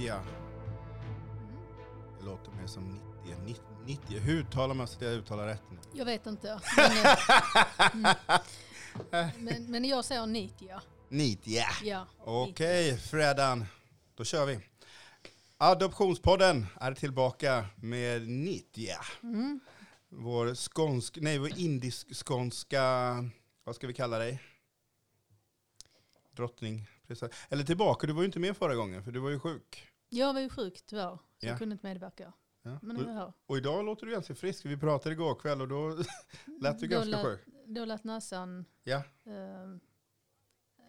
90. Mm. Det låter mer som 90. 90. 90. Hur uttalar man så att jag uttalar rätt nu? Jag vet inte. Men, eh, mm. men, men jag säger 90 ja. 90. ja. Okej, Fredan. Då kör vi. Adoptionspodden är tillbaka med 90. Mm. Vår skånsk, nej vår indisk-skånska, vad ska vi kalla dig? Drottning. Eller tillbaka, du var ju inte med förra gången för du var ju sjuk. Jag var ju sjuk tyvärr, så Ja. jag kunde inte medverka. Ja. Men nu är jag Och, här. och idag låter du ganska frisk. Vi pratade igår kväll och då lät du Då ganska lät- sjuk. Då lät näsan Ja, eh,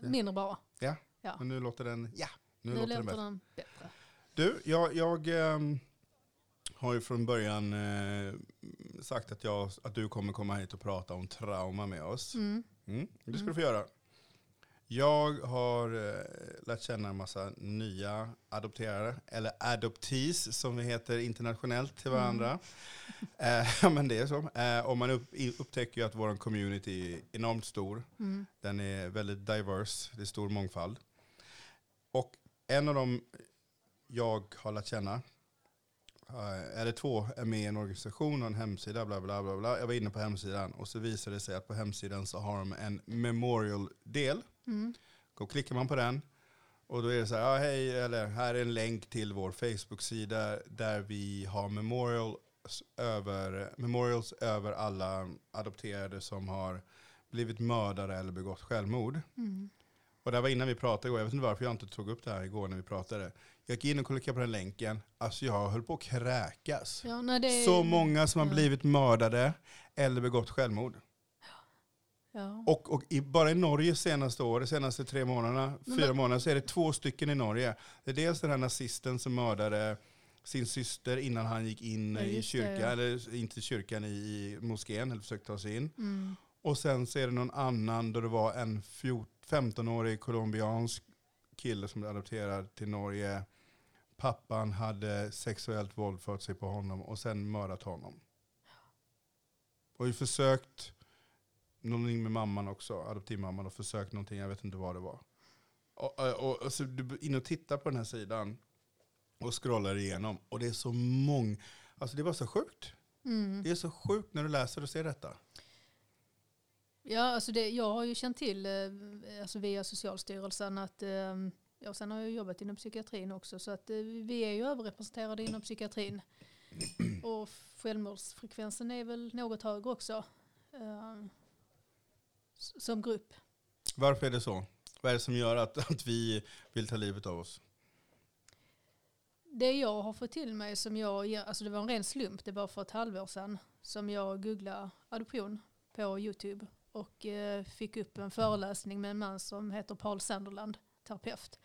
mindre bra. ja. Ja. Men nu låter den, ja, nu, Nu, låter den låter bättre. den bättre. Du, jag, jag ehm, har ju från början eh, sagt att, jag, att du kommer komma hit och prata om trauma med oss. Mm. Mm, det ska Mm. du få göra. Jag har eh, lärt känna en massa nya adopterade, eller adoptees som vi heter internationellt till varandra. Eh, Ja men det är så. Eh, och man upp, upptäcker ju att vår community är enormt stor. Mm. Den är väldigt diverse, det är stor mångfald. Och en av dem jag har lärt känna, eh, eller två, är med i en organisation och en hemsida, bla bla bla. bla. Jag var inne på hemsidan och så visade det sig att på hemsidan så har de en memorial-del. Mm. Då klickar man på den och då är det så här, ja, hej, eller här är en länk till vår Facebook-sida där vi har memorials över, memorials över alla adopterade som har blivit mördare eller begått självmord. Mm. Och det var innan vi pratade igår, jag vet inte varför jag inte tog upp det här igår när vi pratade. Jag gick in och klickade på den länken, alltså jag höll på att kräkas. Ja, nej, det är, Så många som har ja. blivit mördade eller begått självmord. Ja. Och, och i, bara i Norge senaste år, de senaste tre månaderna, Men fyra månader, så är det två stycken i Norge. Det är dels den här nazisten som mördade sin syster innan han gick in Ja, i det, kyrkan, ja. eller inte i kyrkan, i, i moskén, eller försökte ta sig in. Mm. Och sen så är det någon annan då det var en 14 15-årig colombiansk kille som blev adopterad till Norge. Pappan hade sexuellt våldfört sig på honom och sen mördat honom. Och vi försökt någonting med mamman också, adoptivmamman, och försökt någonting, jag vet inte vad det var. Och, och, och, så du in och tittar på den här sidan och scrollar igenom och det är så många, alltså det var så sjukt. Mm. Det är så sjukt när du läser och ser detta. Ja, alltså det, jag har ju känt till eh, alltså via Socialstyrelsen att eh, ja, sen har jag jobbat inom psykiatrin också så att eh, vi är ju överrepresenterade inom psykiatrin. Och självmordsfrekvensen är väl något högre också s- som grupp. Varför är det så? Vad är det som gör att, att vi vill ta livet av oss? Det jag har fått till mig som jag, alltså det var en ren slump, det var för ett halvår sedan som jag googlade adoption på YouTube och eh, fick upp en föreläsning med en man som heter Paul Sanderland, terapeut.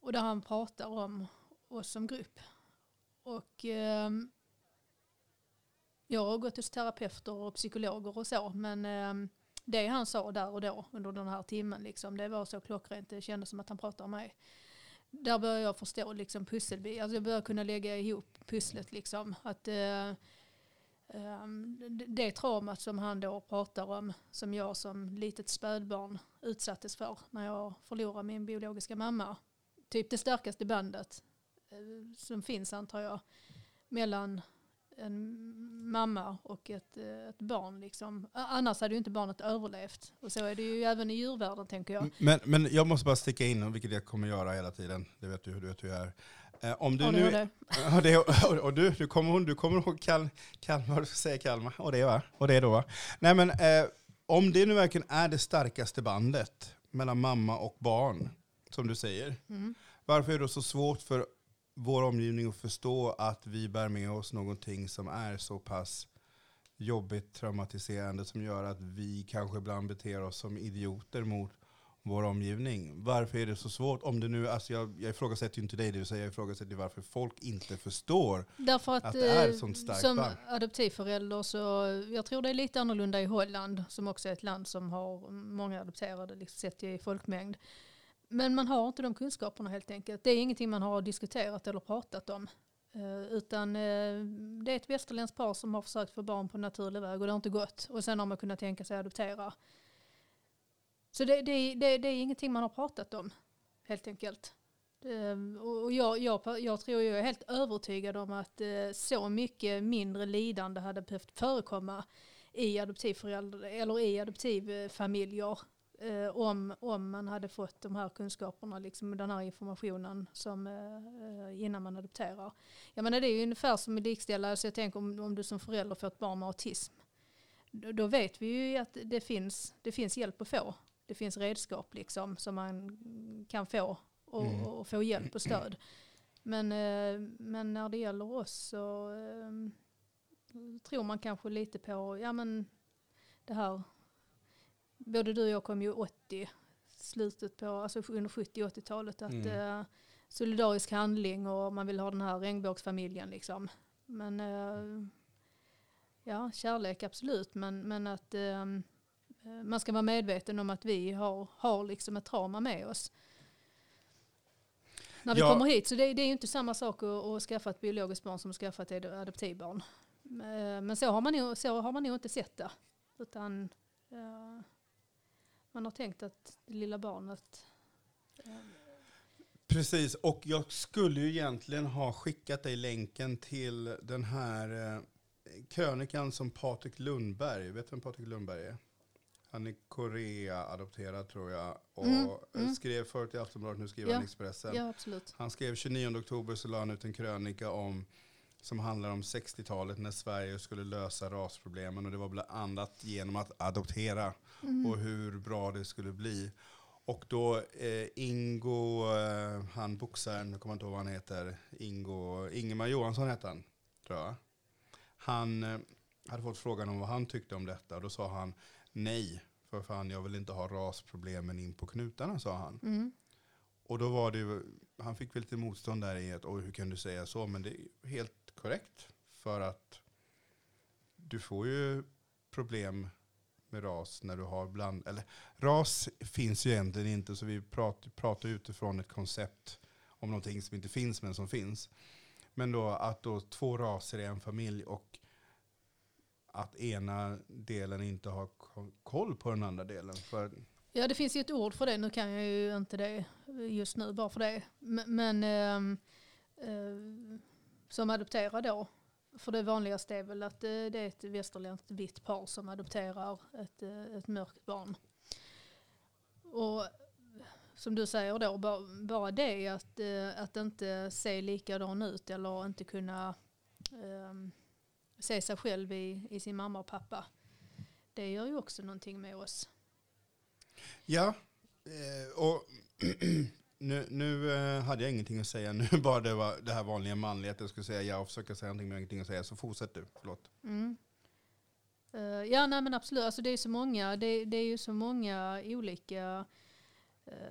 Och där han pratar om oss som grupp. Och eh, jag har gått hos terapeuter och psykologer och så, men eh, det han sa där och då under den här timmen, liksom, det var så klockrent, det kändes som att han pratade om mig där började jag förstå liksom pusselbitar, Alltså jag började kunna lägga ihop pusslet. Liksom. Att, eh, Ehm, det- traumat som han då pratar om, som jag som litet spädbarn utsattes för när jag förlorade min biologiska mamma. Typ det starkaste bandet eh, som finns antar jag mellan en mamma och ett, eh, ett barn. Liksom. Annars hade ju inte barnet överlevt. Och så är det ju även i djurvärlden tänker jag. Men, men jag måste bara sticka in, vilket jag kommer göra hela tiden. Det vet du, du vet hur jag är. Eh, om du nu? Ja, det, och, och du, du kommer ihåg, du kommer ihåg Kal, Kalmar, du säger Kalmar, och det va? Och det då va? Nej men, eh, om det nu verkligen är det starkaste bandet mellan mamma och barn, som du säger, Mm. varför är det då så svårt för vår omgivning att förstå att vi bär med oss någonting som är så pass jobbigt, traumatiserande, som gör att vi kanske ibland beter oss som idioter mot vår omgivning. Varför är det så svårt? Om det nu, alltså jag, jag ifrågasätter ju inte dig, det vill säga jag ifrågasätter varför folk inte förstår. Därför att, Att det är eh, ett sånt starkt som band. adoptivförälder så, jag tror det är lite annorlunda i Holland som också är ett land som har många adopterade liksom, sett i folkmängd. Men man har inte de kunskaperna helt enkelt. Det är ingenting man har diskuterat eller pratat om. Eh, utan eh, det är ett västerländskt par som har försökt få barn på naturlig väg och det har inte gått. Och sen har man kunnat tänka sig adoptera. Så det, det, det, det är ingenting man har pratat om helt enkelt. Ehm, och jag, jag, jag tror jag är helt övertygad om att eh, så mycket mindre lidande hade behövt förekomma i adoptivföräldrar eller i adoptivfamiljer eh, om, om man hade fått de här kunskaperna, liksom den här informationen som, eh, innan man adopterar. Jag menar det är ju ungefär som att likställa, så jag tänker om, om du som förälder får ett barn med autism. Då, då vet vi ju att det finns, det finns hjälp att få. Det finns redskap liksom som man kan få och, mm. och få hjälp och stöd. Men, eh, men när det gäller oss så eh, tror man kanske lite på, ja men det här, både du och jag kom ju 80, slutet på, alltså under 70-80-talet, att mm. eh, solidarisk handling och man vill ha den här regnbågsfamiljen liksom. Men eh, ja, kärlek absolut, men, men att man ska vara medveten om att vi har, har liksom ett trauma med oss när vi ja. kommer hit. Så det, det är ju inte samma sak att, att skaffa ett biologiskt barn som att skaffa ett adoptivbarn. Eh, men så har man nog, så har man nog inte sett det. Utan uh, man har tänkt att det lilla barnet... Uh, Precis, och jag skulle ju egentligen ha skickat dig länken till den här eh, krönikan som Patrik Lundberg, vet du vem Patrik Lundberg är? Han är Korea-adopterad tror jag. Och mm, mm. skrev förut i Aftonbladet, nu skriver ja, han Expressen. Ja. Han skrev 29 oktober så la han ut en krönika om som handlar om 60-talet när Sverige skulle lösa rasproblemen. Och det var bland annat genom att adoptera mm. och hur bra det skulle bli. Och då eh, Ingo, eh, han boxaren, jag kommer inte ihåg vad han heter, Ingo, Ingemar Johansson hette han, tror jag. Han eh, hade fått frågan om vad han tyckte om detta och då sa han nej, för fan jag vill inte ha rasproblemen in på knutarna, sa han. Mm. Och då var det han fick väl lite motstånd där i att, oj hur kan du säga så? Men det är helt korrekt. För att du får ju problem med ras när du har bland, eller ras finns ju egentligen inte så vi pratar, pratar utifrån ett koncept om någonting som inte finns men som finns. Men då att då två raser i en familj och att ena delen inte har koll på den andra delen. För Ja det finns ju ett ord för det, nu kan jag ju inte det just nu bara för det. Men äh, äh, som adopterar då, för det vanligaste är väl att det, det är ett västerländskt vitt par som adopterar ett, eh, ett mörkt barn. Och som du säger då, bara det att, att inte se likadan ut eller inte kunna um, se sig själv i, i sin mamma och pappa. Det gör ju också någonting med oss. Ja, eh, och nu, nu eh, hade jag ingenting att säga. Nu bara det var det här vanliga manliga att jag skulle säga ja och försöka säga någonting men ingenting att säga. Så fortsätt du, förlåt. Mm. Uh, ja, nej men absolut. Alltså det är så många, det, det är ju så många olika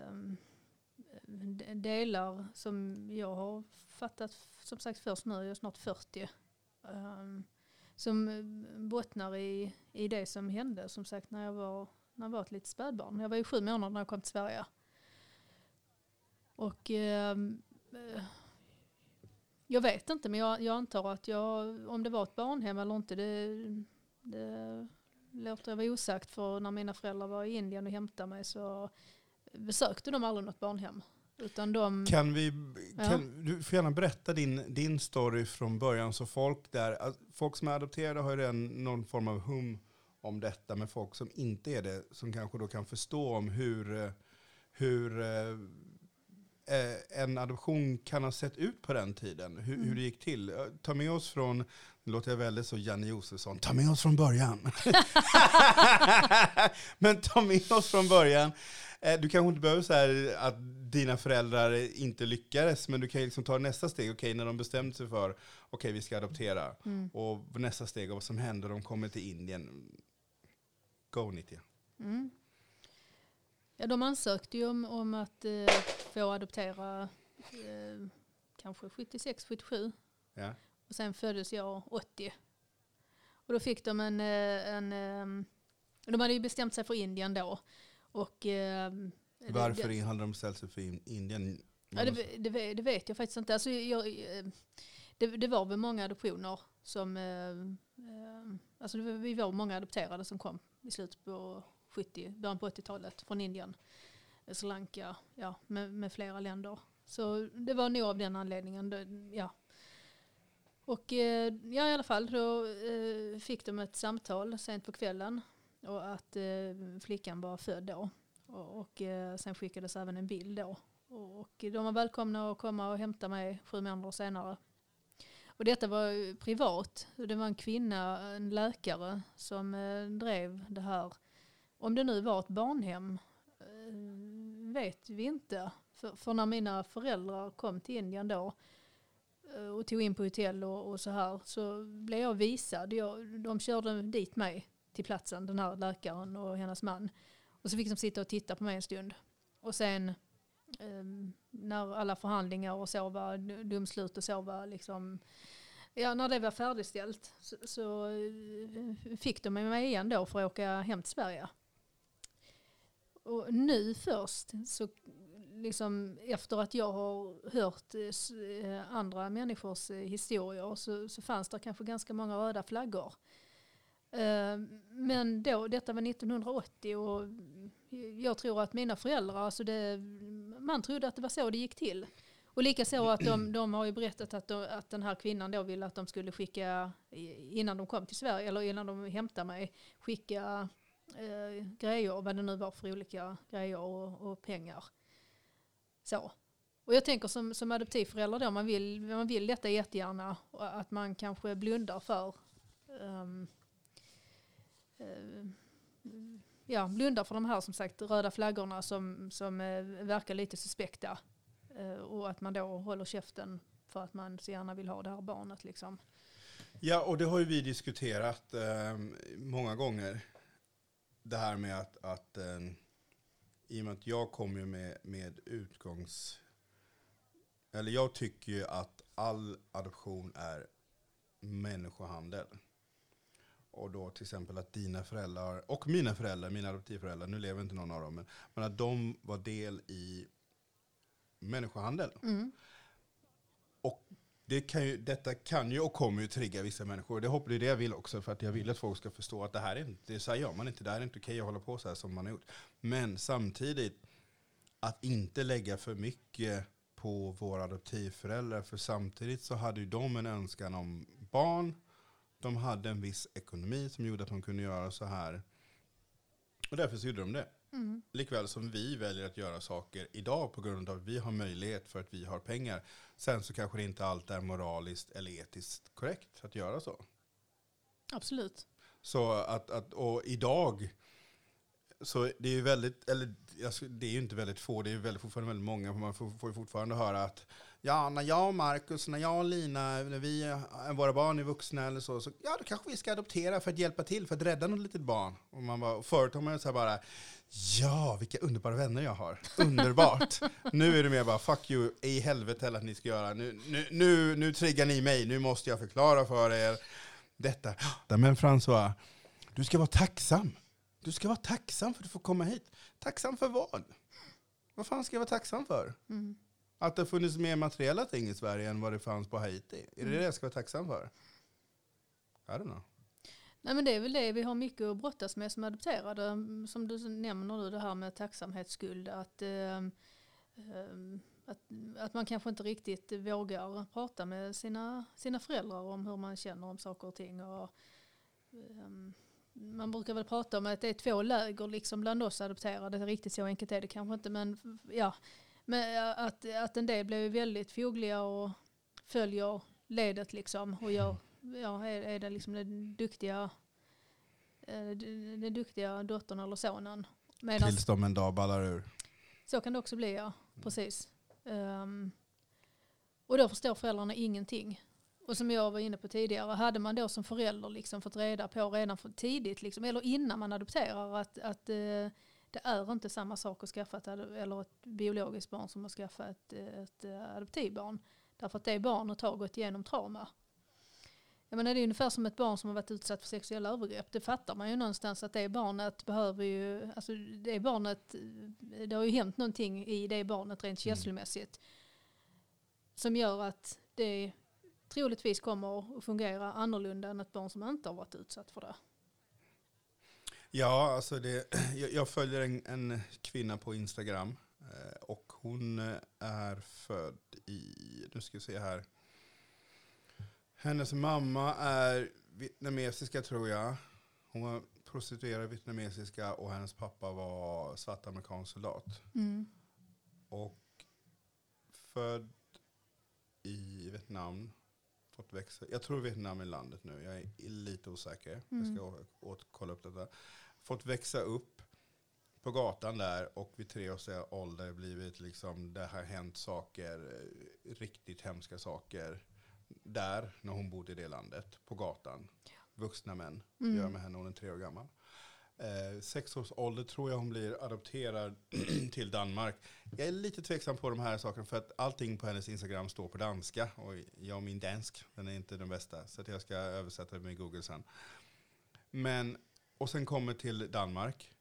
um, delar som jag har fattat, som sagt först nu, jag är snart 40. Um, ehm, som eh, bottnar i, i det som hände som sagt när jag var när jag var ett litet spädbarn. Jag var ju sju månader när jag kom till Sverige. Och ehm, eh, jag vet inte men jag, jag, antar att jag, om det var ett barnhem eller inte det, det låter jag vara osagt för när mina föräldrar var i Indien och hämtade mig så besökte de aldrig något barnhem. Utan de, kan vi, kan, ja. Du får gärna berätta din, din story från början. Så folk, där, folk som är adopterade har ju redan någon form av hum om detta med folk som inte är det, som kanske då kan förstå om hur, hur eh, en adoption kan ha sett ut på den tiden, hur, mm. hur det gick till. Ta med oss från, nu låter jag väldigt så Janne Josefsson, ta med oss från början. men ta med oss från början. Eh, du kanske inte behöver säga att dina föräldrar inte lyckades, men du kan liksom ta nästa steg. Okej, okay, när de bestämde sig för, okej okay, vi ska adoptera. Mm. Och nästa steg och vad som händer, de kommer till Indien. Go Nitya. Mm. Ja, de ansökte ju om, om att eh, få adoptera eh, kanske 76, 77. Ja. Och sen föddes jag 80. Och då fick de en, eh, en, en eh, de hade ju bestämt sig för Indien då. Och, eh, Varför det, hade de sig för Indien? Ja, det, det, det, vet jag faktiskt inte. Alltså, jag, det, det var väl många adoptioner som, alltså vi var många adopterade som kom i slutet på 70, början på 80-talet från Indien, Sri Lanka, ja, med, med flera länder. Så det var nog av den anledningen. Ja. Och eh, ja, i alla fall, då eh, fick de ett samtal sent på kvällen och att eh, flickan var född då. Och, och eh, sen skickades även en bild då. Och, och de var välkomna att komma och hämta mig sju månader senare. Och detta var privat. Det var en kvinna, en läkare, som eh, drev det här. Om det nu var ett barnhem eh, vet vi inte. För, för när mina föräldrar kom till Indien då eh, och tog in på hotell och, och så här så blev jag visad. Jag, de körde dit mig till platsen, den här läkaren och hennes man. Och så fick de sitta och titta på mig en stund. Och sen eh, när alla förhandlingar och så var domslut och så var liksom Ja, när det var färdigställt så, så eh, fick de mig igen då för att åka hem till Sverige. Och nu först, så liksom efter att jag har hört eh, andra människors eh, historier så, så fanns det kanske ganska många röda flaggor. Eh, men då, detta var 1980 och jag tror att mina föräldrar, alltså det, man trodde att det var så det gick till. Och likaså att de, de har ju berättat att, de, att den här kvinnan då ville att de skulle skicka, innan de kom till Sverige, eller innan de hämtade mig, skicka eh, grejer, vad det nu var för olika grejer och, och pengar. Så. Och jag tänker som, som adoptivförälder då, man vill, man vill detta jättegärna, att man kanske blundar för um, Eh, ja, blundar för de här som sagt röda flaggorna som, som eh, verkar lite suspekta. Eh, och att man då håller käften för att man så gärna vill ha det här barnet. Liksom. Ja, och det har ju vi diskuterat eh, många gånger. Det här med att, att eh, i och med att jag kommer ju med, med utgångs... Eller jag tycker ju att all adoption är människohandel. Och då till exempel att dina föräldrar, och mina föräldrar, mina adoptivföräldrar, nu lever inte någon av dem, men, men att de var del i människohandel. Mm. Och det kan ju, detta kan ju och kommer ju trigga vissa människor. Det hoppas det jag vill också, för att jag vill att folk ska förstå att det här är inte, så här gör man inte, det här är inte okej att hålla på så här som man har gjort. Men samtidigt, att inte lägga för mycket på våra adoptivföräldrar, för samtidigt så hade ju de en önskan om barn, de hade en viss ekonomi som gjorde att de kunde göra så här. Och därför så gjorde de det. Mm. Likväl som vi väljer att göra saker idag på grund av att vi har möjlighet för att vi har pengar. Sen så kanske det inte alltid är moraliskt eller etiskt korrekt att göra så. Absolut. Så att, att och idag, så det är ju väldigt, eller skulle- det är ju inte väldigt få, det är ju väldigt, fortfarande väldigt många, för man får, får ju fortfarande höra att ja, när jag och Markus, när jag och Lina, när vi, är- våra barn är vuxna eller så, så ja, då kanske vi ska adoptera för att hjälpa till, för att rädda något litet barn. Och man bara, och förut har man ju så här bara, ja, vilka underbara vänner jag har. Underbart. nu är det mer bara, fuck you, i helvete att ni ska göra. Nu, nu, nu, nu triggar ni mig, nu måste jag förklara för er detta. Men François, du ska vara tacksam. Du ska vara tacksam för att du får komma hit. Tacksam för vad? Vad fan ska jag vara tacksam för? Mm. Att det har funnits mer materiella ting i Sverige än vad det fanns på Haiti. Är det det jag ska vara tacksam för? I don't know. Nej men det är väl det vi har mycket att brottas med som adopterade. Mm, Som du nämner nu det här med tacksamhetsskuld. Att, ehm, ehm, att, att man kanske inte riktigt vågar prata med sina, sina föräldrar om hur man känner om saker och ting. Och, ehm, man brukar väl prata om att det är två läger liksom bland oss adopterade. Riktigt så enkelt är det kanske inte. Men, ja, men att, att en del blir väldigt fogliga och följer ledet liksom. Och gör, ja, är, är det liksom den duktiga, eh, den duktiga dottern eller sonen. Medan, Tills de en dag ballar ur. så kan det också bli, ja. Precis. Ehm, och då förstår föräldrarna ingenting. Och som jag var inne på tidigare, hade man då som förälder liksom fått reda på redan för tidigt, liksom, eller innan man adopterar, att, att eh, det är inte samma sak att skaffa ett, eller ett biologiskt barn som att skaffa ett, ett eh, adoptivbarn. Därför att det barnet har gått igenom trauma. Jag menar, det är ungefär som ett barn som har varit utsatt för sexuella övergrepp. Det fattar man ju någonstans att det barnet behöver ju, alltså det barnet, det har ju hänt någonting i det barnet rent Mm. känslomässigt. Som gör att det troligtvis kommer att fungera annorlunda än ett barn som inte har varit utsatt för det. Ja, alltså det, jag, jag följer en, en kvinna på Instagram. eh, Och hon är född i, nu ska vi se här. Hennes mamma är vietnamesiska tror jag. Hon var prostituerad vietnamesiska och hennes pappa var svart amerikansk soldat. Mm. Och född i Vietnam. Fått växa. Jag tror Vietnam är landet nu. Jag är lite osäker. Mm. Jag ska åt, kolla upp detta. Fått växa upp på gatan där och vid tre års ålder blivit liksom, det har hänt saker, eh, riktigt hemska saker där när hon bodde i det landet, på gatan. Vuxna män Mm. gör med henne, hon är tre år gammal. Eh, sex års ålder tror jag hon blir adopterad till Danmark. Jag är lite tveksam på de här sakerna för att allting på hennes Instagram står på danska. Och jag och min dansk, den är inte den bästa. Så att jag ska översätta det med Google sen. Men, och sen kommer till Danmark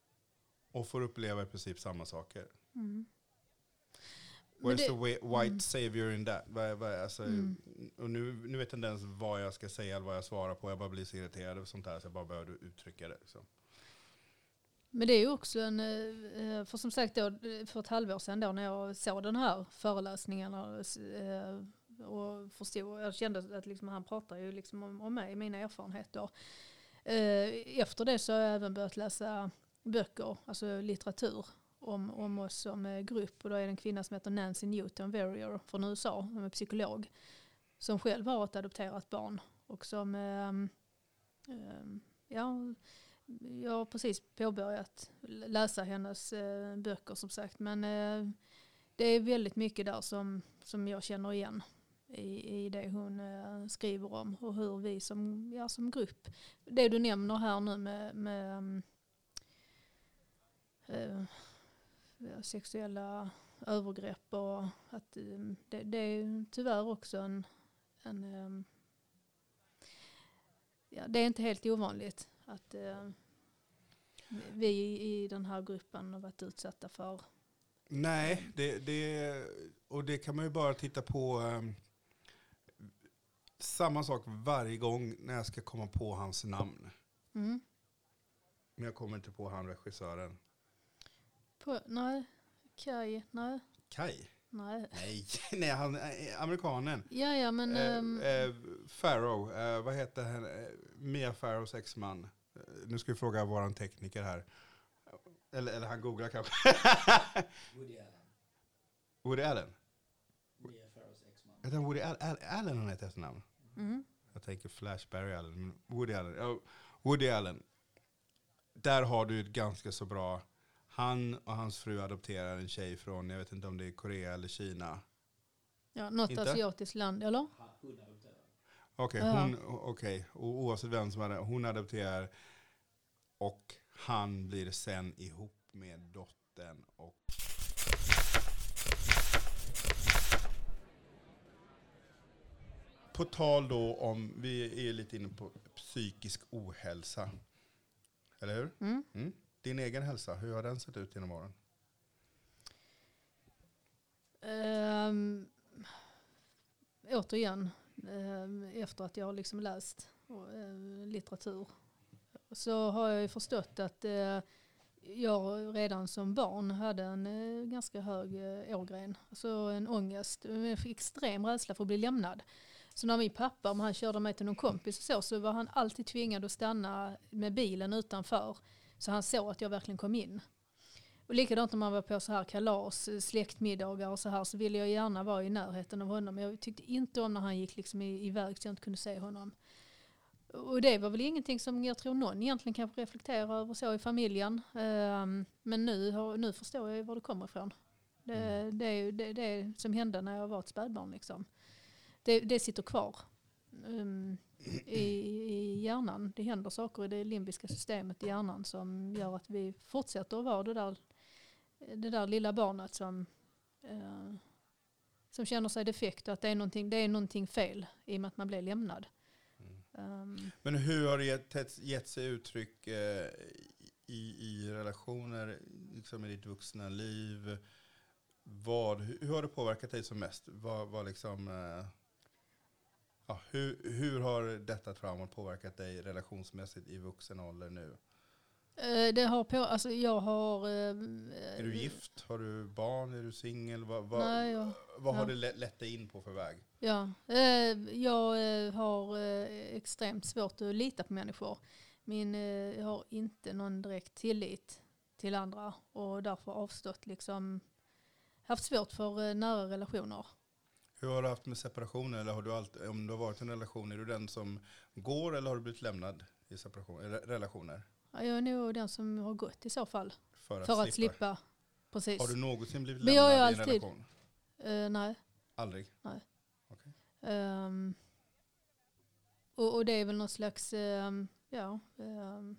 och får uppleva i princip samma saker. Mm. Where's det- the white mm. savior in that? Alltså, Mm. och nu, nu vet jag inte ens vad jag ska säga eller vad jag svarar på. Jag bara blir så irriterad och sånt där så jag bara behöver uttrycka det. Så. Men det är ju också en, eh, eh, för som sagt då, för ett halvår sedan då när jag såg den här föreläsningen och, eh, förstod, jag kände att liksom, han pratar ju liksom om, om mig, mina erfarenheter. Efter det så har jag även börjat läsa böcker, alltså litteratur om, om oss som grupp. Och då är det en kvinna som heter Nancy Newton Verrier från USA, som är psykolog, som själv har ett adopterat barn och som, ja, jag har precis påbörjat läsa hennes eh, böcker som sagt. Men eh, det är väldigt mycket där som, som jag känner igen i, i det hon eh, skriver om. Och hur vi som, ja, som grupp, det du nämner här nu med, med eh, eh sexuella övergrepp och att eh, det, det är tyvärr också en, en eh, ja, det är inte helt ovanligt att eh, vi i den här gruppen har varit utsatta för. Nej, det, det, och det kan man ju bara titta på. ehm, samma sak varje gång när jag ska komma på hans namn. Mm. Men jag kommer inte på han regissören. På, nej, Kaj, nej, Kai? nej. Nej, nej han, eh, amerikanen. Ja, ja, men Eh, eh, Farrow, eh, vad heter han? Eh, Mia Farrows exman. Nu ska vi fråga våran tekniker här. Eller, eller han googlar kanske. Woody Allen. Woody Allen? Heter han Woody Al- Al- Allen han heter efternamn? mm, Jag tänker Flash Barry Allen. men Woody Allen. Woody Allen. Där har du ett ganska så bra... Han och hans fru adopterar en tjej från, jag vet inte om det är Korea eller Kina. ja, något Inte? asiatiskt land, eller? Okej, Ja. hon. Och oavsett vem som är det, hon adopterar och han blir sen ihop med dottern och På tal då om, vi är lite inne på psykisk ohälsa. Eller hur? Mm. Mm. Din egen hälsa, hur har den sett ut genom åren? Ehm, återigen, ehm, efter att jag har liksom läst eh, litteratur så har jag ju förstått att eh, jag redan som barn hade en eh, ganska hög eh, ågren. Alltså en ångest, en extrem rädsla för att bli lämnad. Så när min pappa, om han körde mig till någon kompis och så, så var han alltid tvingad att stanna med bilen utanför. Så han såg att jag verkligen kom in. Och likadant när man var på så här kalas, eh, släktmiddagar och så här så ville jag gärna vara i närheten av honom. Jag tyckte inte om när han gick liksom iväg så jag inte kunde se honom. Och det var väl ingenting som jag tror någon egentligen kanske reflekterar över så i familjen. Ehm, men nu, nu förstår jag var det kommer ifrån. Det, Mm. det är det, det som hände när jag var ett spädbarn. Liksom. Det, det sitter kvar ehm, i, i hjärnan. Det händer saker i det limbiska systemet i hjärnan som gör att vi fortsätter att vara det där, det där lilla barnet som, eh, som känner sig defekt och att det är, någonting, det är någonting fel i och med att man blir lämnad. Um, Men hur har det gett, gett sig uttryck eh, i, i relationer liksom i ditt vuxna liv? Vad, hur, hur har det påverkat dig som mest? Vad, vad liksom, eh, ja, hur, hur har detta trauma påverkat dig relationsmässigt i vuxen ålder nu? Eh, Det har på, alltså jag har... eh, Är du gift? Har du barn? Är du singel? Vad, vad, Nej, jag, vad har ja. det lett dig in på för väg? ja. Eh, jag eh, har eh, extremt svårt att lita på människor. Min, eh, jag har inte någon direkt tillit till andra och därför avstått liksom, haft svårt för eh, nära relationer. Hur har du haft med separationer? Eller har du alltid, om du har varit i en relation, är du den som går eller har du blivit lämnad i separation, relationer? Ja, Jag är nog den som har gått i så fall. För att, För att slippa. Precis. Har du någonsin blivit jag lämnad har i en alltid- relation? Eh, nej. Aldrig? Ehm, och, och det är väl någon slags, ehm, ja, um,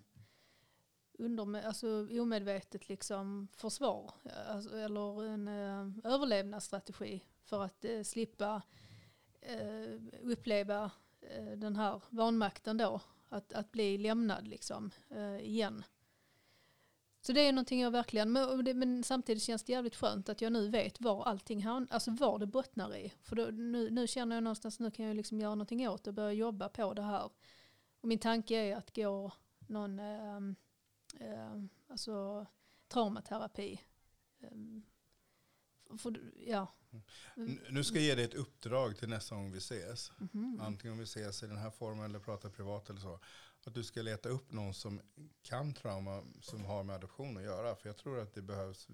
under, alltså omedvetet liksom försvar. Alltså, eller en uh, överlevnadsstrategi för att eh, slippa eh, uppleva den här vanmakten då. Att, att bli lämnad liksom eh, igen. Så det är någonting jag verkligen, men, men samtidigt känns det jävligt skönt att jag nu vet var allting här, alltså var det bottnar i. För då, nu, nu känner jag någonstans, nu kan jag liksom göra någonting åt det och börja jobba på det här. Och min tanke är att gå någon, eh, eh, alltså traumaterapi. Ehm, för, ja. N- Nu ska jag ge dig ett uppdrag till nästa gång vi ses. Mhm. Antingen om vi ses i den här formen eller pratar privat eller så. Att du ska leta upp någon som kan trauma som har med adoption att göra. För jag tror att det behövs.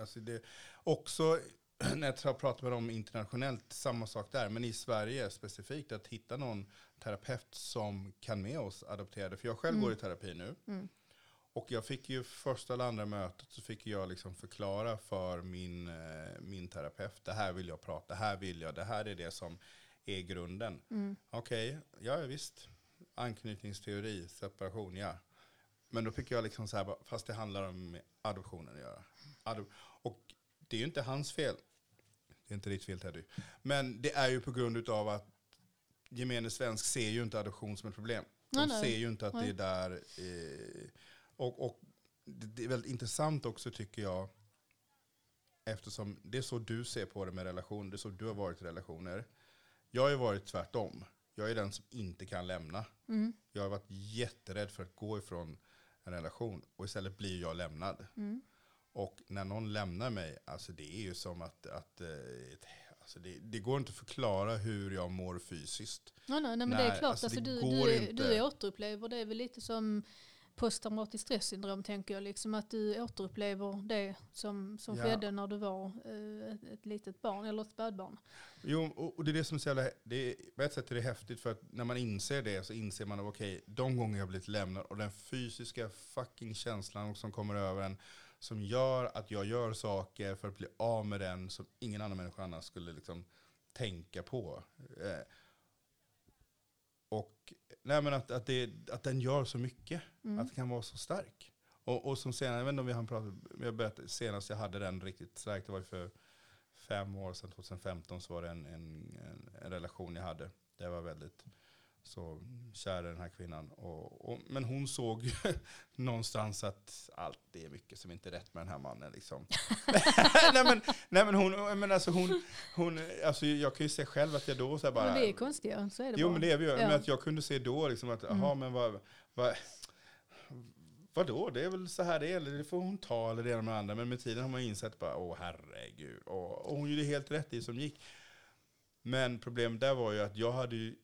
Alltså det, också när jag pratar med dem internationellt, samma sak där. Men i Sverige specifikt, att hitta någon terapeut som kan med oss adopterade. För jag själv Mm. går i terapi nu. Mm. Och jag fick ju första eller andra mötet så fick jag liksom förklara för min, eh, min terapeut. Det här vill jag prata, det här vill jag, det här är det som är grunden. Mm. Okej, ja ja, visst. Anknytningsteori, separation, ja. Men då fick jag liksom så här, fast det handlar om adoptionen att göra. Adop och det är ju inte hans fel. Det är inte ditt fel Teddy. Men det är ju på grund av att gemene svensk ser ju inte adoption som ett problem. De nej. ser ju inte att Nej. det är där. Eh, och, och det det är väldigt intressant också tycker jag. Eftersom det är så du ser på det med relation. Det är så du har varit i relationer. Jag har ju varit tvärtom. Jag är den som inte kan lämna. Mm. Jag har varit jätterädd för att gå ifrån en relation. Och istället blir jag lämnad. Mm. Och när någon lämnar mig, alltså det är ju som att, att eh, alltså det, det går inte att förklara hur jag mår fysiskt. Nej, nej, nej, men det Nej, är klart, alltså, alltså, det du, går du, inte. du återupplever, det är väl lite som posttraumatiskt stressyndrom tänker jag, liksom att du återupplever det som, som Ja. skedde när du var eh, ett, litet barn eller ett spädbarn. Jo, och, och det är det som är så jävla, det är, på ett sätt är det häftigt för att när man inser det så inser man att okej, de gånger jag blivit lämnad och den fysiska fucking känslan som kommer över en som gör att jag gör saker för att bli av med den som ingen annan människa annars skulle liksom tänka på. Eh, och nej, men att, att, det, att den gör så mycket. Mm. Att den kan vara så stark. Och, och som senare, jag vet inte om vi har pratat, jag berättade, senast jag hade den riktigt stark, det var ju för fem år sedan, 2015, så var det en, en, en, en relation jag hade. Det var väldigt så kär i den här kvinnan. Och, och, men hon såg ju någonstans att allt det är mycket som inte är rätt med den här mannen. Liksom. nej, men, nej men hon, men alltså hon, hon, alltså jag kan ju se själv att jag då så bara... men det är konstiga, så är det Jo bara. men det är vi ju. Ja. Men att jag kunde se då liksom att, Mm. jaha men vad, vad, vadå, det är väl så här det är, eller det får hon ta eller det ena med det andra. Men med tiden har man insett bara, åh herregud. Och, och hon gjorde helt rätt i som gick. Men problemet där var ju att jag hade ju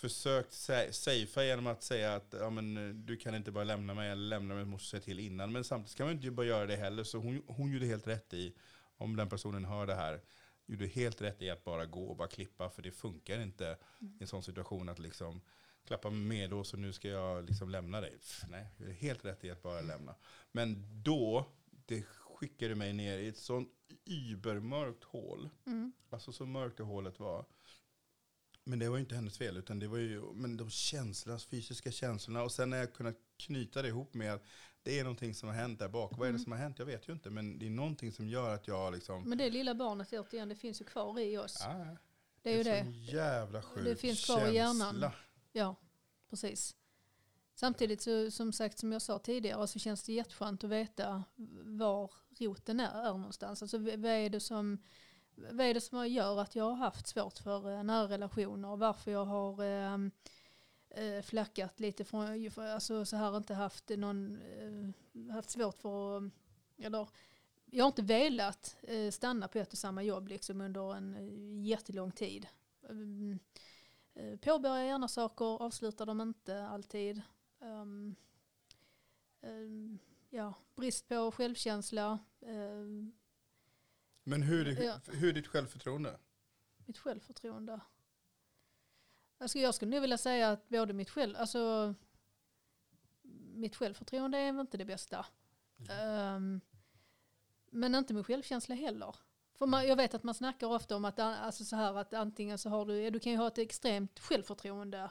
försökt sa- safea genom att säga att ja, men, eh, du kan inte bara lämna mig eller lämna mig, måste säga till innan. Men samtidigt kan man inte bara göra det heller. Så hon, hon gjorde helt rätt i, om den personen hör det här, gjorde helt rätt i att bara gå och bara klippa. För det funkar inte i en sån situation att liksom klappa med då så nu ska jag liksom lämna dig. Pff, nej, det är helt rätt i att bara lämna. Men då, det skickade mig ner i ett sånt übermörkt hål. Mm. Alltså så mörkt det hålet var. Men det var ju inte hennes fel, utan det var ju men de känslorna, fysiska känslorna. Och sen när jag kunnat knyta det ihop med att det är någonting som har hänt där bak. Vad är det Mm. som har hänt? Jag vet ju inte, men det är någonting som gör att jag liksom... Men det lilla barnet återigen, det finns ju kvar i oss. Ah, det är ju så det. jävla sjuk Det finns kvar i hjärnan. känsla. Ja, precis. Samtidigt så, som sagt, som jag sa tidigare, så känns det jätteskönt att veta var roten är, är någonstans. Alltså vad är det som vad är det som gör att jag har haft svårt för eh, nära relationer? Varför jag har, ehm, eh, flackat lite från, alltså så här inte haft någon, eh, haft svårt för eller jag har inte velat eh, stanna på ett och samma jobb liksom under en eh, jättelång tid. Ehm, eh, påbörjar gärna saker, avslutar dem inte alltid. Um, um, ja, brist på självkänsla, um, men hur, är- Ja. hur är ditt självförtroende? mitt självförtroende. Alltså jag skulle nog vilja säga att både mitt själv, alltså mitt självförtroende är väl inte det bästa. Ehm, men inte med självkänsla heller. För man, jag vet att man snackar ofta om att, alltså så här, att antingen så har du, du kan ju ha ett extremt självförtroende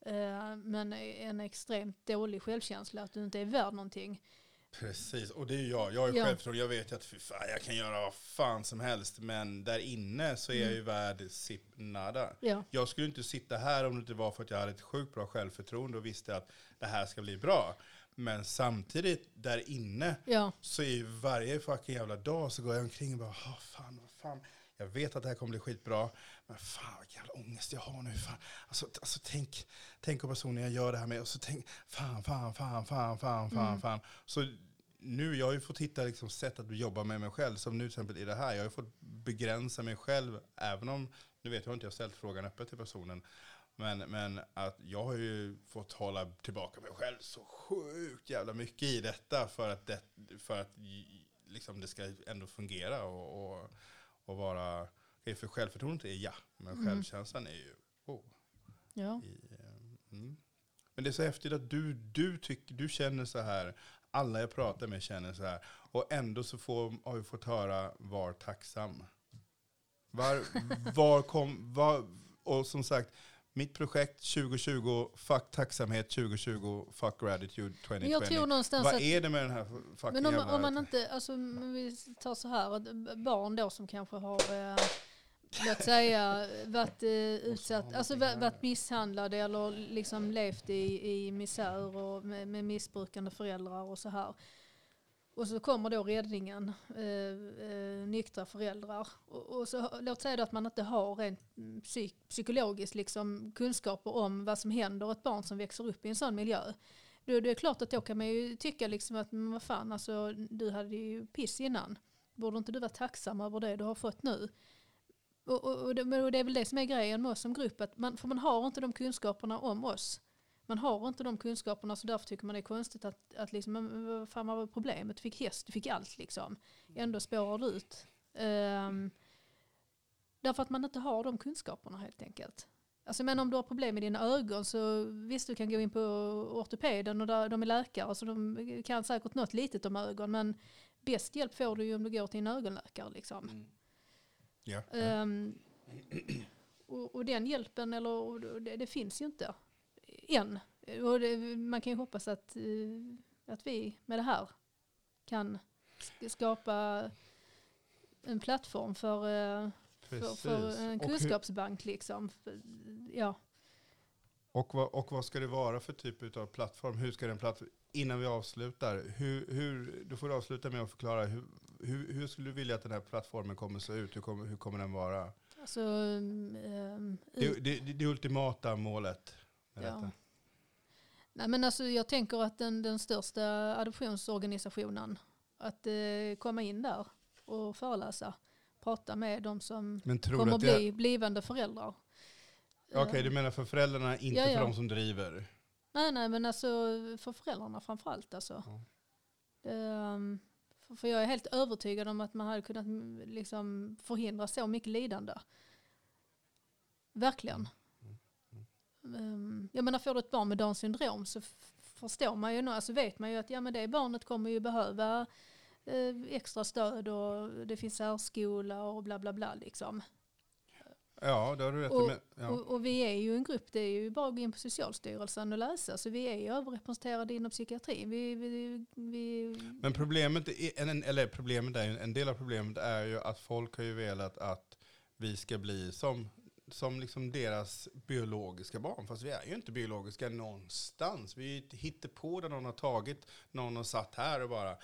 eh, men en extremt dålig självkänsla, att du inte är värd någonting. Precis, och det är jag. Jag är Ja. självförtroende. Jag vet ju att fan, jag kan göra vad fan som helst. Men där inne så är jag ju värd sip nada. Ja, Jag skulle inte sitta här om det inte var för att jag hade ett sjukt bra självförtroende och visste att det här ska bli bra. Men samtidigt, där inne, ja, så är ju varje fucking jävla dag så går jag omkring och bara, "Ah, fan, vad fan. Jag vet att det här kommer bli skitbra, men fan vilken jävla ångest jag har nu. Fan. Alltså, alltså tänk, tänk om personen jag gör det här med, och så tänk, fan, fan, fan, fan, fan, fan, Mm. fan. Så nu, jag har ju fått hitta liksom, sätt att jobba med mig själv, som nu till exempel i det här. Jag har fått begränsa mig själv, även om, nu vet jag inte, jag har ställt frågan öppet till personen. Men, men att jag har ju fått hålla tillbaka mig själv så sjukt jävla mycket i detta för att det, för att liksom det ska ändå fungera och, och, och vara... För självförtroendet är ja, men Mm. självkänslan är ju... Oh, ja. i, eh, mm. Men det är så häftigt att du, du, tyck, du känner så här, alla jag pratar med känner så här, och ändå så får, har vi fått höra var tacksam. Var, var kom, var, och som sagt, mitt projekt 2020, fuck tacksamhet 2020, fuck gratitude Men 2020. jag tror någonstans Vad att är det med den här fucking Men om, jävla... om man inte, alltså om vi tar så här, barn då som kanske har, eh, låt säga, varit eh, utsatt, alltså va- varit misshandlade eller liksom levt i, i misär och med, med missbrukande föräldrar och så här. Och så kommer då räddningen, eh, eh, nyktra föräldrar. Och, och så, låt säga då att man inte har rent mm, psyk, psykologiskt liksom kunskaper om vad som händer ett barn som växer upp i en sån miljö. Då, det är klart att då kan man ju tycka liksom att vad fan, alltså, du hade ju piss innan. Borde inte du vara tacksam över det du har fått nu? Och, och, och, det, och det är väl det som är grejen med oss som grupp, att man, för man har inte de kunskaperna om oss. Man har inte de kunskaperna så därför tycker man det är konstigt att, att liksom, vad fan var problemet? Du fick häst, du fick allt liksom. Ändå spårar du ut. Ehm, därför att man inte har de kunskaperna helt enkelt. Alltså men om du har problem med dina ögon så visst du kan gå in på ortopeden och där, de är läkare så de kan säkert något litet om ögon men bäst hjälp får du ju om du går till en ögonläkare liksom. Mm. Ja. Ehm, och, och den hjälpen, eller, och det, det finns ju inte än. Och det, man kan ju hoppas att, eh, att vi med det här kan sk- skapa en plattform för, eh, för, för en Och hur- kunskapsbank. Liksom. Ja. Och vad, och vad ska det vara för typ av plattform? Hur ska den plattform, innan vi avslutar, hur, hur, du får avsluta med att förklara, hur, hur, hur skulle du vilja att den här plattformen kommer se ut? Hur kommer, hur kommer den vara? Alltså, Det, det, det, det ultimata målet med Ja. detta. Nej, men alltså, jag tänker att den, den största adoptionsorganisationen, att eh, komma in där och föreläsa, prata med de som kommer att bli blivande föräldrar. Okej, Eh, du menar för föräldrarna, inte Ja, ja. för de som driver? Nej, nej, men alltså för föräldrarna framför allt. Alltså. Ja. Ehm, för, för jag är helt övertygad om att man hade kunnat liksom, förhindra så mycket lidande. Verkligen. Ehm, jag menar, får du ett barn med Downs syndrom så förstår man ju, nu, alltså vet man ju att ja, men det barnet kommer ju behöva eh, extra stöd och det finns särskola och bla bla bla. Liksom. Ja, det har du rätt. Och- men- Ja. Och, och vi är ju en grupp, det är ju bara att gå in på Socialstyrelsen och läsa, så vi är ju överrepresenterade inom psykiatrin. Vi, vi, vi, Men problemet, är, eller problemet är, en del av problemet är ju att folk har ju velat att vi ska bli som, som liksom deras biologiska barn. Fast vi är ju inte biologiska någonstans. Vi hittar på där någon har tagit, någon har satt här och bara.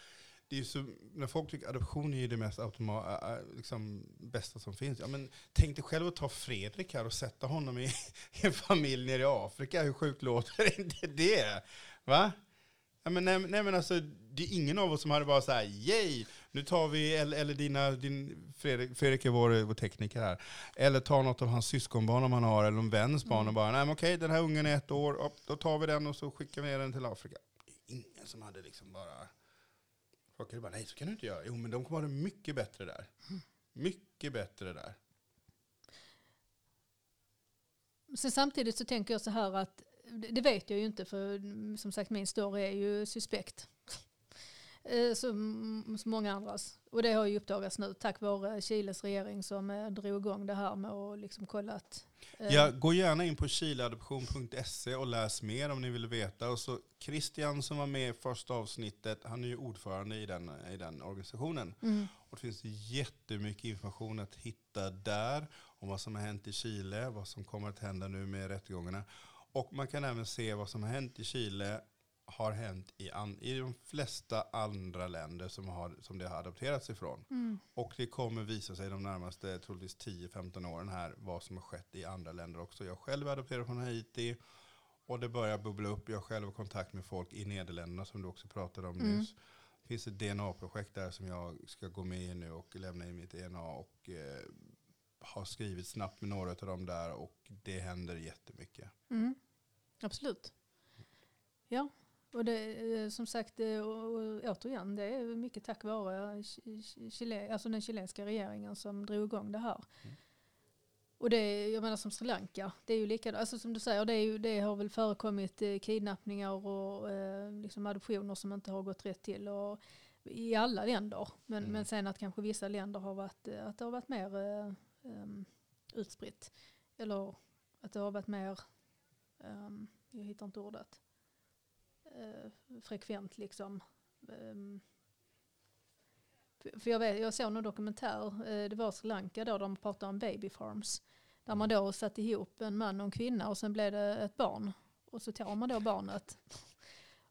det är så, när folk tycker adoption är ju det mest automa, liksom, bästa som finns. Ja, men tänk dig själv att ta Fredrik här och sätta honom i, i en familj nere i Afrika. Hur sjukt låter inte det? Va? Ja, men, nej, nej, men alltså, det är ingen av oss som hade bara så här, yay, nu tar vi, eller, eller dina, din, Fredrik, Fredrik är vår, vår tekniker här, eller tar något av hans syskonbarn om han har, eller någon väns barn och bara, nej men okej, den här ungen är ett år, upp, då tar vi den och så skickar vi ner den till Afrika. Det är ingen som hade liksom bara, folk hade bara, nej så kan du inte göra. Jo men de kommer ha det mycket bättre där. Mycket bättre där. Sen samtidigt så tänker jag så här att, det vet jag ju inte för mm, som sagt min story är ju suspekt. Eh, Som, som många andras. Och det har ju uppdagats nu tack vare Chiles regering som eh, drog igång det här med att liksom kolla att... eh, Ja, gå gärna in på chileadoption.se och läs mer om ni vill veta. Och så Christian som var med i första avsnittet, han är ju ordförande i den, i den organisationen. Mm, Och det finns jättemycket information att hitta där om vad som har hänt i Chile, vad som kommer att hända nu med rättegångarna. Och man kan även se vad som har hänt i Chile har hänt i, an, i de flesta andra länder som, har, som det har adopterats ifrån. mm, Och det kommer visa sig de närmaste troligtvis 10-15 åren här vad som har skett i andra länder också. Jag själv är adopterad från Haiti och det börjar bubbla upp. Jag själv har kontakt med folk i Nederländerna som du också pratade om Mm. nyss. Det finns ett DNA-projekt där som jag ska gå med i nu och lämna in mitt DNA och eh, har skrivit snabbt med några av dem där och det händer jättemycket. mm, absolut. Ja, och det, eh, som sagt, eh, och, och, återigen, det är mycket tack vare Ch- Chile, alltså den chilenska regeringen som drog igång det här. Mm. Och det, jag menar som Sri Lanka, det är ju likadant, alltså som du säger, det, ju, det har väl förekommit eh, kidnappningar och eh, liksom adoptioner som inte har gått rätt till. Och, I alla länder, men, Mm. men sen att kanske vissa länder har varit, eh, att det har varit mer eh, em, utspritt. Eller att det har varit mer, em, jag hittar inte ordet, eh, frekvent liksom. Em, för- jag, vet, jag såg någon dokumentär, eh, det var Sri Lanka då, de pratade om baby farms. Där man då satte ihop en man och en kvinna och sen blev det ett barn. Och så tar man då barnet.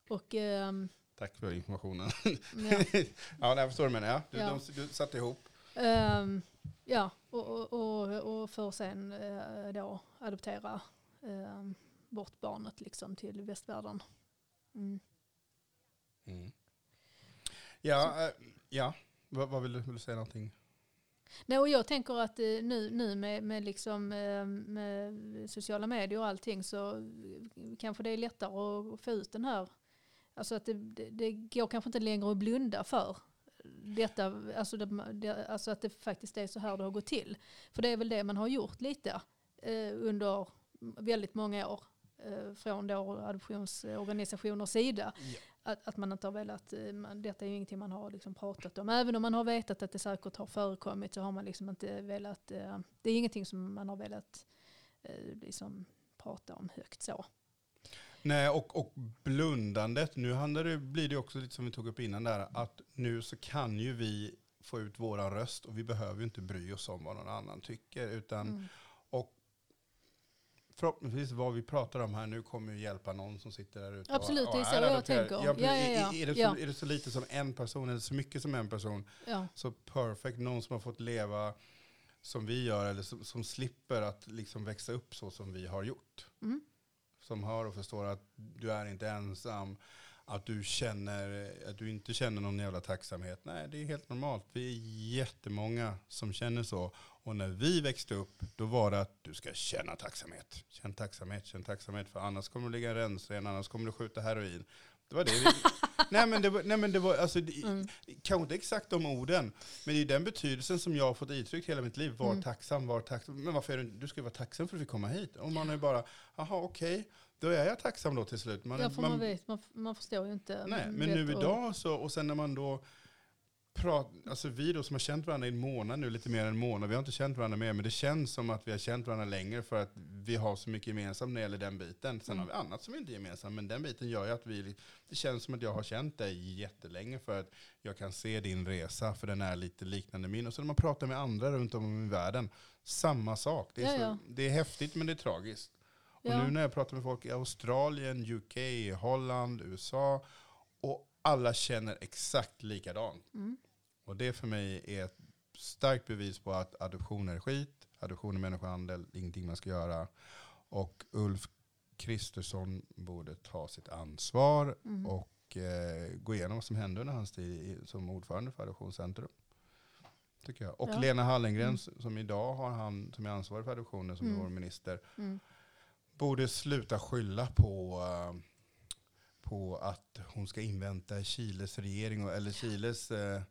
Och ehm, Tack för informationen. ja, ja, jag förstår du vad menar. Ja, du, Ja. de, du satte ihop. ehm, ja och, och, och, och för sen eh, då adoptera ehm, bort barnet liksom till västvärlden. Mm. Mm. Ja, eh, ja. Vad, vad vill, du, vill du säga någonting? Nej, och jag tänker att eh, nu, nu med, med, liksom, eh, med sociala medier och allting så kanske det är lättare att få ut den här. Alltså att det, det, det går kanske inte längre att blunda för detta, alltså, det, det, alltså att det faktiskt är så här det har gått till. För det är väl det man har gjort lite eh, under väldigt många år från då adoptionsorganisationers sida. Att, att man inte har velat, eh, man, detta är ju ingenting man har liksom pratat om. Även om man har vetat att det säkert har förekommit så har man liksom inte velat, eh, det är ingenting som man har velat eh, liksom prata om högt så. Nej, och, och blundandet, nu handlar det, blir det också lite som vi tog upp innan där, att nu så kan ju vi få ut våran röst och vi behöver ju inte bry oss om vad någon annan tycker. Utan, Mm. Och förhoppningsvis vad vi pratar om här nu kommer ju hjälpa någon som sitter där ute. Absolut, och, det är och så jag tänker. Ja, Ja, ja. Är, är, det så, är det så lite som en person eller så mycket som en person Ja. så perfect, någon som har fått leva som vi gör eller som, som slipper att liksom växa upp så som vi har gjort. Mm. Som hör och förstår att du är inte ensam, att du, känner, att du inte känner någon jävla tacksamhet. Nej, det är helt normalt. Vi är jättemånga som känner så. Och när vi växte upp, då var det att du ska känna tacksamhet. Känn tacksamhet, känn tacksamhet, för annars kommer du ligga i en rensren, annars kommer du skjuta heroin. Det var det vi... nej, men det var, nej men det var, alltså, det, Mm. kanske inte exakt de orden, men det är den betydelsen som jag har fått uttryckt hela mitt liv. Var Mm. tacksam, var tacksam. Men varför är du, du ska ju vara tacksam för att vi komma hit. Och man är bara, jaha okej, då är jag tacksam då till slut. Man, ja, för man, vet, man, man förstår ju inte. Nej, men nu idag så, och sen när man då pratar, alltså vi då som har känt varandra i en månad nu, lite mer än en månad, vi har inte känt varandra mer, men det känns som att vi har känt varandra längre för att vi har så mycket gemensamt när det gäller den biten. Sen Mm. har vi annat som inte är gemensamt, men den biten gör ju att vi, det känns som att jag har känt dig jättelänge för att jag kan se din resa, för den är lite liknande min. Och så när man pratar med andra runt om i världen, samma sak. Det är, så, ja. Det är häftigt men det är tragiskt. Och Ja. nu när jag pratar med folk i Australien, UK, Holland, USA och alla känner exakt likadant. Mm. Och det för mig är ett starkt bevis på att adoption är skit, adoption är människohandel, ingenting man ska göra. Och Ulf Kristersson borde ta sitt ansvar Mm. och eh, gå igenom vad som hände under hans tid som ordförande för Adoptionscentrum. Tycker jag. Och Ja. Lena Hallengren Mm. som idag har han som är ansvarig för adoptionen som Mm. är vår minister Mm. borde sluta skylla på, eh, på att hon ska invänta Chiles regering eller Chiles eh,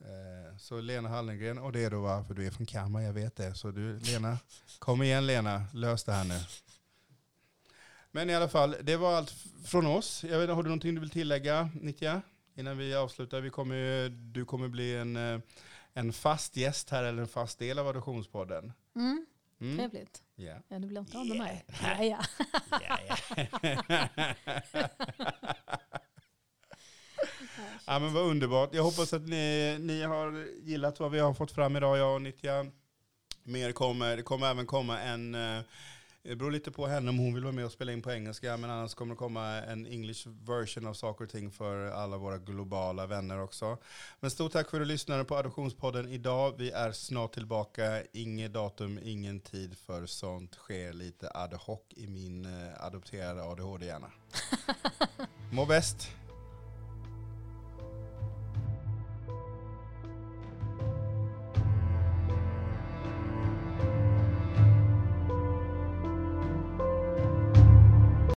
eh, så Lena Hallengren, och det är då varför du är från Kalmar, jag vet det. Så du Lena, kom igen Lena, lös det här nu. Men i alla fall, det var allt från oss. Jag vet, inte, har du någonting du vill tillägga, Nitya? Innan vi avslutar. Vi kommer, du kommer bli en, eh, en fast gäst här, eller en fast del av Adoptionspodden. Mm. Mm? Trevligt. Ja. Ja, du vill inte ha med mig? Ja, ja. Ja, ja. ja, men vad underbart. Jag hoppas att ni, ni har gillat vad vi har fått fram idag, jag och Nitya. Mer kommer. Det kommer även komma en, eh, det beror lite på henne om hon vill vara med och spela in på engelska, men annars kommer det komma en English version av saker och ting för alla våra globala vänner också. Men stort tack för att du lyssnade på Adoptionspodden idag. Vi är snart tillbaka. Inget datum, ingen tid för sånt sker lite ad hoc i min eh, adopterade ADHD-hjärna. Må bäst!